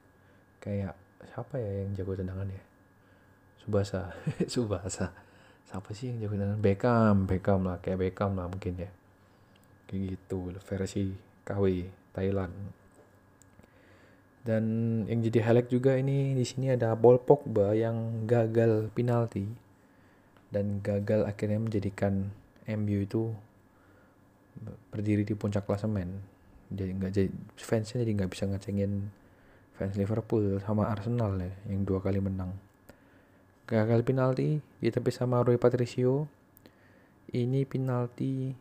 Kayak siapa ya yang jago tendangan ya? Subasa. Subasa siapa sih yang jago tendangan Beckham? Beckham lah kayak Beckham lah mungkin ya. Kayak gitu versi KW Thailand. Dan yang jadi highlight juga ini di sini ada Paul Pogba yang gagal penalti. Dan gagal akhirnya menjadikan MU itu berdiri di puncak klasemen. Jadi nggak jadi fansnya jadi nggak bisa ngecengin fans Liverpool sama Arsenal ya yang dua kali menang gagal penalti ditepis sama Rui Patricio ini penalti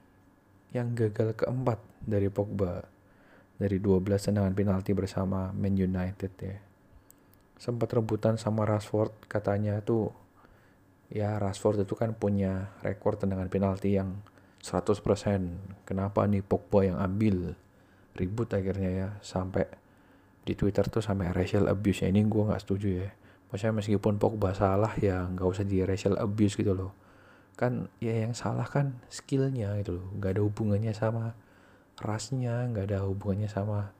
yang gagal keempat dari Pogba dari 12 tendangan penalti bersama Man United ya. Sempat rebutan sama Rashford katanya tuh ya Rashford itu kan punya rekor tendangan penalti yang 100%. Kenapa nih Pogba yang ambil? Ribut akhirnya ya sampai di Twitter tuh sampai racial abuse ya ini gue nggak setuju ya. Maksudnya meskipun Pogba salah ya nggak usah di racial abuse gitu loh. Kan ya yang salah kan skillnya gitu loh. Nggak ada hubungannya sama rasnya nggak ada hubungannya sama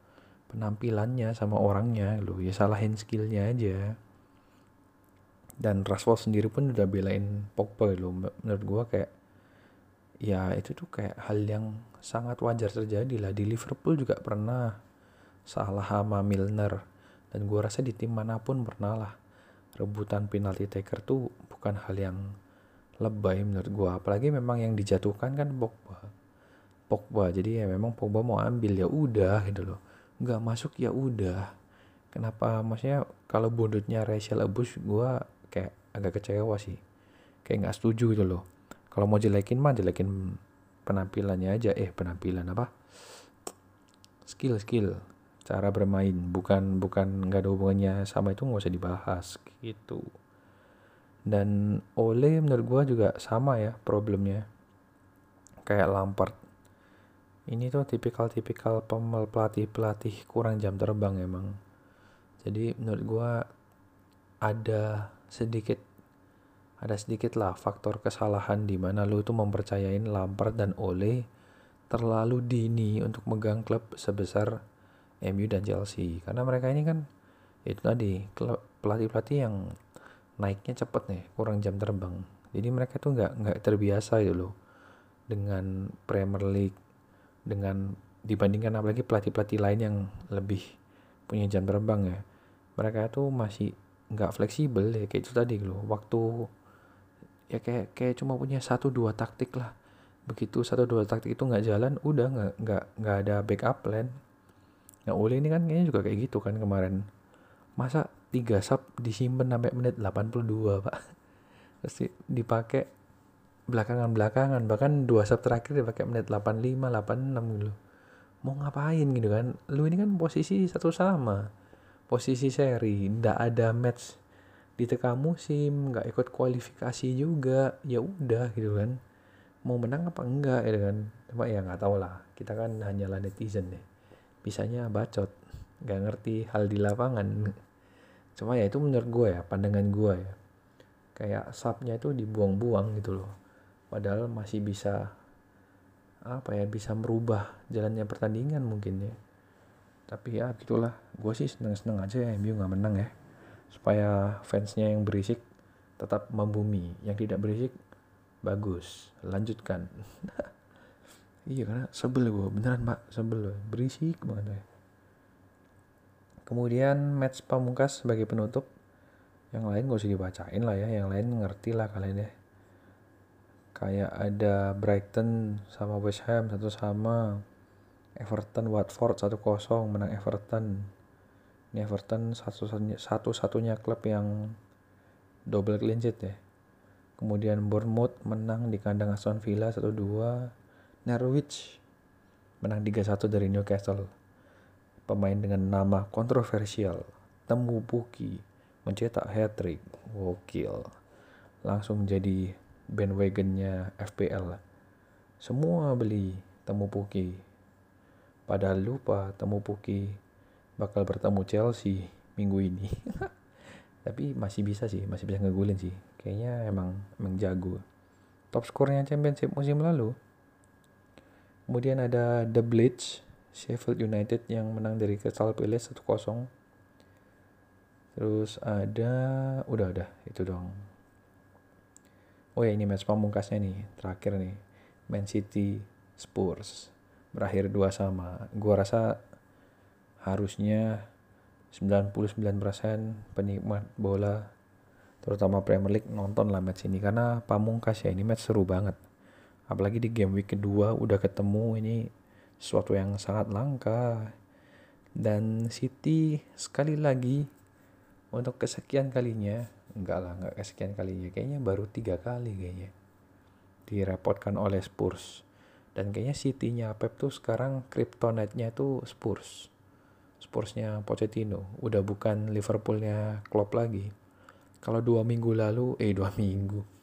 penampilannya sama orangnya lo ya salahin skillnya aja. Dan Rashford sendiri pun udah belain Pogba lo menurut gua kayak ya itu tuh kayak hal yang sangat wajar terjadi lah. Di Liverpool juga pernah salah sama Milner. Dan gua rasa di tim mana pun pernah lah rebutan penalti taker tuh bukan hal yang lebay menurut gua. Apalagi memang yang dijatuhkan kan Pogba. Pogba jadi ya memang Pogba mau ambil ya udah gitu loh. Nggak masuk ya udah. Kenapa? Maksudnya kalau bundutnya racial abuse gue kayak agak kecewa sih. Kayak nggak setuju gitu loh. Kalau mau jelekin mah jelekin penampilannya aja. Eh penampilan apa? Skill skill cara bermain. Bukan bukan nggak ada hubungannya sama itu nggak usah dibahas gitu. Dan Ole menurut gue juga sama ya problemnya. Kayak Lampard. Ini tuh tipikal-tipikal pelatih-pelatih kurang jam terbang emang. Jadi menurut gue ada sedikit ada sedikit lah faktor kesalahan di mana lu tuh mempercayain Lampard dan Ole terlalu dini untuk megang klub sebesar MU dan Chelsea. Karena mereka ini kan itu tadi pelatih-pelatih yang naiknya cepet nih kurang jam terbang. Jadi mereka tuh nggak nggak terbiasa gitu loh dengan Premier League dengan dibandingkan apalagi pelatih-pelatih lain yang lebih punya jam terbang ya. Mereka tuh masih nggak fleksibel ya kayak itu tadi loh. Waktu ya kayak kayak cuma punya satu dua taktik lah. Begitu satu dua taktik itu nggak jalan udah nggak nggak nggak ada backup plan nah Uli ini kan kayaknya juga kayak gitu kan kemarin. Masa tiga sub disimpan sampai menit 82 pak? Terus dipakai belakangan-belakangan bahkan dua set terakhir dia pakai menit 85 86 gitu mau ngapain gitu kan? Lu ini kan posisi satu sama. Posisi seri ndak ada match di tengah musim nggak ikut kualifikasi juga. Ya udah gitu kan. Mau menang apa enggak gitu kan? Cuma ya nggak tahu lah. Kita kan hanyalah netizen deh bisanya bacot nggak ngerti hal di lapangan. Cuma ya itu menurut gue ya pandangan gue ya. Kayak subnya itu dibuang-buang gitu loh. Padahal masih bisa apa ya bisa merubah jalannya pertandingan mungkin ya. Tapi ya gitulah. Gue sih seneng seneng aja ya MU nggak menang ya. Supaya fansnya yang berisik tetap membumi. Yang tidak berisik bagus. Lanjutkan iya karena sebel gue beneran pak sebel berisik banget ya kemudian match pamungkas sebagai penutup. Yang lain gak usah dibacain lah ya. Yang lain ngerti lah kalian ya. Kayak ada Brighton sama West Ham satu sama. Everton Watford satu kosong menang Everton. Ini Everton satu-satunya satu-satunya klub yang double clean sheet ya. Kemudian Bournemouth menang di kandang Aston Villa 1-2 Norwich menang 3-1 dari Newcastle. Pemain dengan nama kontroversial Temu Puki mencetak hat-trick. Gokil. Langsung jadi bandwagonnya FPL semua beli Temu Puki padahal lupa Temu Puki bakal bertemu Chelsea minggu ini. Tapi masih bisa sih masih bisa ngegulin sih. Kayaknya emang emang jago. Top skornya championship musim lalu kemudian ada The Blitz Sheffield United yang menang dari Crystal Palace 1-0 terus ada udah udah itu dong. Oh ya ini match pamungkasnya nih terakhir nih. Man City Spurs. Berakhir dua sama. Gua rasa harusnya 99% penikmat bola terutama Premier League nonton lah match ini. Karena pamungkas ya ini match seru banget apalagi di game week kedua udah ketemu ini sesuatu yang sangat langka. Dan City sekali lagi untuk kesekian kalinya enggak lah enggak kesekian kalinya kayaknya baru tiga kali kayaknya direpotkan oleh Spurs. Dan kayaknya City-nya Pep tuh sekarang kryptonite-nya tuh Spurs. Spursnya Pochettino udah bukan Liverpoolnya Klopp lagi. Kalau dua minggu lalu eh dua minggu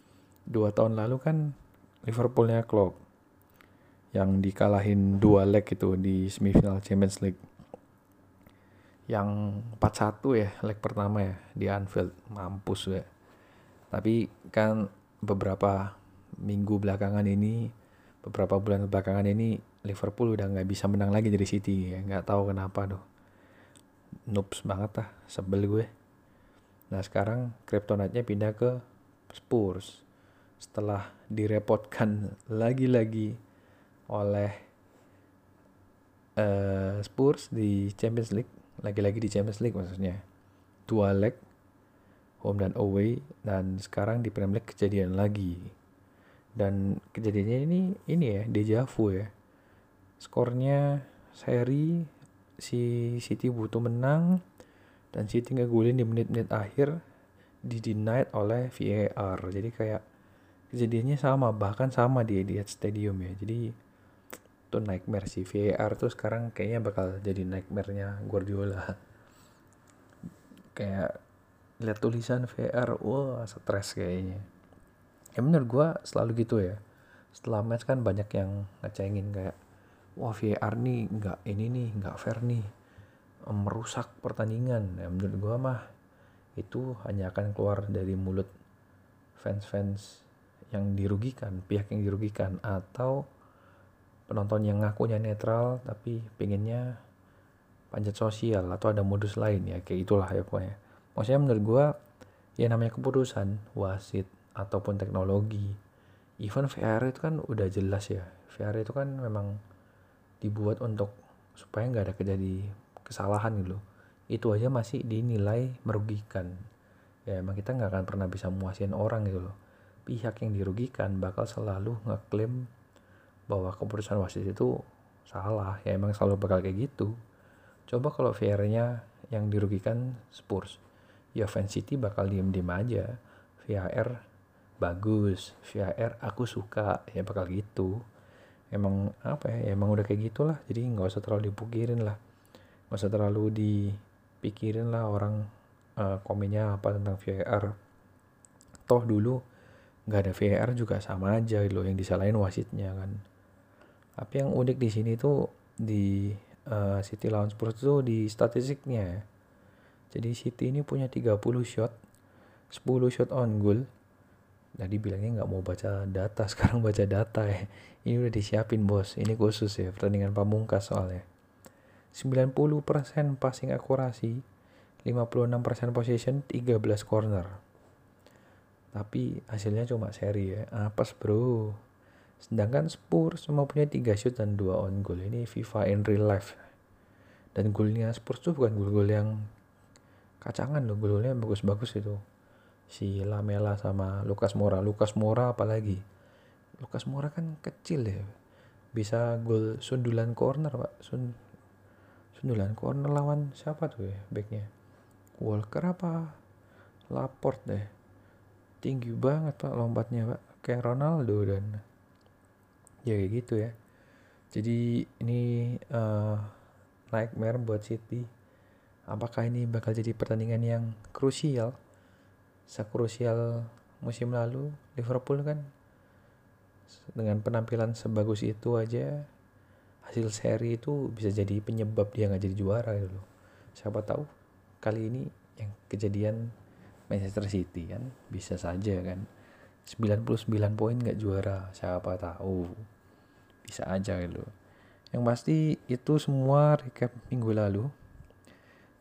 dua tahun lalu kan Liverpoolnya Klopp yang dikalahin dua leg itu di semifinal Champions League. Yang 4-1 ya leg pertama ya di Anfield. Mampus ya tapi kan beberapa minggu belakangan ini beberapa bulan belakangan ini Liverpool udah nggak bisa menang lagi dari City. Ya nggak tahu kenapa tuh noobs banget lah sebel gue. Nah sekarang kryptonite-nya pindah ke Spurs setelah direpotkan lagi-lagi oleh uh, Spurs di Champions League lagi-lagi di Champions League maksudnya. Dua leg home dan away dan sekarang di Premier League kejadian lagi. Dan kejadiannya ini ini ya deja vu ya. Skornya seri si City butuh menang dan City ngegulin di menit-menit akhir di oleh VAR jadi kayak kejadiannya sama bahkan sama di Etihad Stadium ya. Jadi tuh nightmare sih. VAR tuh sekarang kayaknya bakal jadi nightmare-nya Guardiola. Kayak lihat tulisan VAR wah stres kayaknya. Ya menurut gue selalu gitu ya. Setelah match kan banyak yang ngecengin kayak wah VAR nih nggak ini nih nggak fair nih. Merusak pertandingan. Ya menurut gue mah itu hanya akan keluar dari mulut fans-fans yang dirugikan pihak yang dirugikan atau penonton yang ngakunya netral tapi pengennya panjat sosial atau ada modus lain ya kayak itulah ya pokoknya. Maksudnya menurut gue ya namanya keputusan wasit ataupun teknologi. Even VR itu kan udah jelas ya VR itu kan memang dibuat untuk supaya nggak ada kejadi kesalahan gitu. Itu aja masih dinilai merugikan. Ya emang kita nggak akan pernah bisa muasin orang gitu loh pihak yang dirugikan bakal selalu ngeklaim bahwa keputusan wasit itu salah. Ya emang selalu bakal kayak gitu. Coba kalau VR-nya yang dirugikan Spurs ya fans City bakal diem-diem aja. VAR bagus VAR aku suka ya bakal gitu. Emang apa ya, ya emang udah kayak gitulah. Jadi nggak usah terlalu dipikirin lah. Nggak usah terlalu dipikirin lah orang uh, komennya apa tentang VAR toh dulu nggak ada VAR juga sama aja loh yang disalahin wasitnya kan tapi yang unik di sini tuh di uh, City lawan Spurs tuh di statistiknya ya. Jadi City ini punya 30 shot, 10 shot on goal. Tadi bilangnya nggak mau baca data, sekarang baca data ya. Ini udah disiapin bos, ini khusus ya pertandingan pamungkas soalnya. 90% passing akurasi, 56% possession, 13 corner. Tapi hasilnya cuma seri ya. Apes bro. Sedangkan Spurs cuma punya 3 shoot dan 2 on goal. Ini FIFA in real life. Dan golnya Spurs tuh bukan gol-gol yang kacangan loh. Golnya bagus-bagus itu. Si Lamela sama Lukas Moura. Lukas Moura apalagi. Lukas Moura kan kecil ya. Bisa gol sundulan corner pak. Sun sundulan corner lawan siapa tuh ya backnya. Walker apa? Laport deh. Tinggi banget pak lompatnya pak. Kayak Ronaldo dan ya kayak gitu ya. Jadi ini uh, nightmare buat City. Apakah ini bakal jadi pertandingan yang krusial? Sekrusial musim lalu Liverpool kan dengan penampilan sebagus itu aja hasil seri itu bisa jadi penyebab dia nggak jadi juara gitu loh. Siapa tahu kali ini yang kejadian Manchester City kan bisa saja kan 99 poin nggak juara siapa tahu bisa aja gitu yang pasti itu semua recap minggu lalu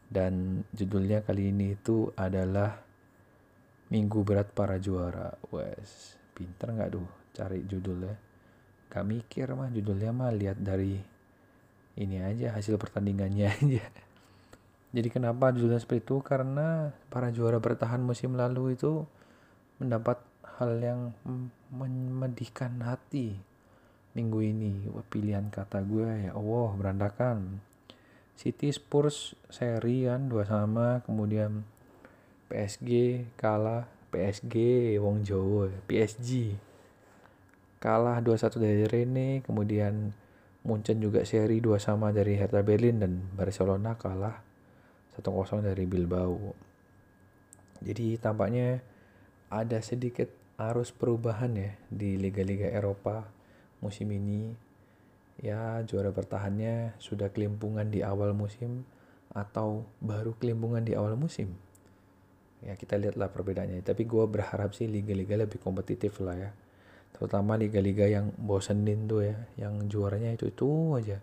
dan judulnya kali ini itu adalah Minggu Berat Para Juara. Wes, pinter nggak tuh cari judulnya? Gak mikir mah judulnya mah lihat dari ini aja hasil pertandingannya aja. Jadi kenapa judulnya seperti itu? Karena para juara bertahan musim lalu itu mendapat hal yang memedihkan hati minggu ini. Wah, pilihan kata gue ya Allah berantakan. City Spurs seri kan dua sama kemudian PSG kalah PSG Wong Jowo PSG kalah 2-1 dari Rene kemudian Munchen juga seri 2 sama dari Hertha Berlin dan Barcelona kalah 1-0 dari Bilbao jadi tampaknya ada sedikit arus perubahan ya di liga-liga Eropa musim ini. Ya juara bertahannya sudah kelimpungan di awal musim atau baru kelimpungan di awal musim. Ya kita lihatlah perbedaannya. Tapi gue berharap sih liga-liga lebih kompetitif lah ya. Terutama liga-liga yang bosenin tuh ya yang juaranya itu itu aja.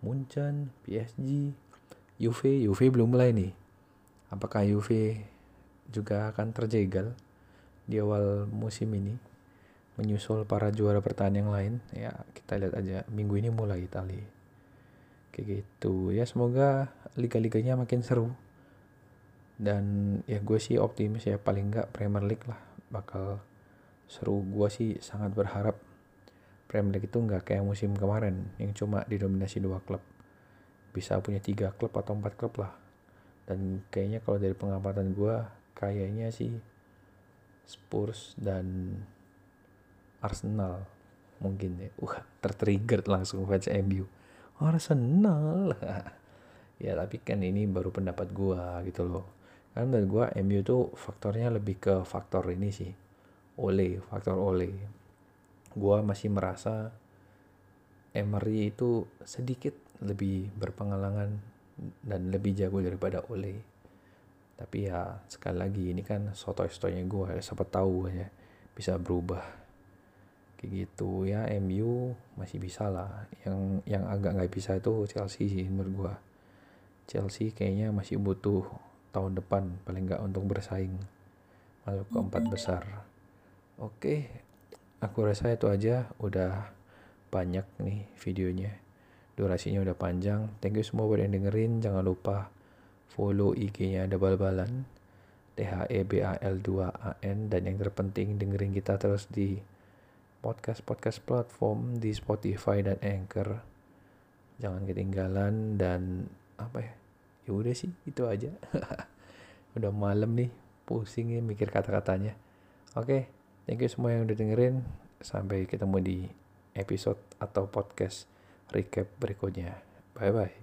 Munchen PSG Juve Juve belum mulai nih. Apakah Juve juga akan terjegal di awal musim ini menyusul para juara bertahan yang lain? Ya kita lihat aja. Minggu ini mulai Itali kayak gitu. Ya semoga liga-liganya makin seru. Dan ya gue sih optimis ya paling nggak Premier League lah bakal seru. Gue sih sangat berharap Premier League itu nggak kayak musim kemarin yang cuma didominasi dua klub bisa punya tiga klub atau empat klub lah. Dan kayaknya kalau dari pengamatan gue kayaknya sih Spurs dan Arsenal mungkin ya. Uh tertrigger langsung fans MU Arsenal. Ya tapi kan ini baru pendapat gua gitu loh. Kan menurut gua MU tuh faktornya lebih ke faktor ini sih. Ole faktor Ole. Gua masih merasa Emery itu sedikit lebih berpengalaman dan lebih jago daripada Ole. Tapi ya sekali lagi ini kan soto-sotonya gua ya siapa tahu ya bisa berubah. Kayak gitu. Ya MU masih bisa lah. Yang yang agak nggak bisa itu Chelsea sih menurut gua. Chelsea kayaknya masih butuh tahun depan paling nggak untuk bersaing. Masuk ke empat besar. Oke aku rasa itu aja. Udah banyak nih videonya durasinya udah panjang thank you semua buat yang dengerin jangan lupa follow IG-nya double balan T H E B A L 2 A N dan yang terpenting dengerin kita terus di podcast-podcast platform di Spotify dan Anchor. Jangan ketinggalan dan apa ya? Ya udah sih, itu aja. udah malam nih, pusing ya mikir kata-katanya. Oke, thank you semua yang udah dengerin. Sampai ketemu di episode atau podcast recap berikutnya. Bye-bye.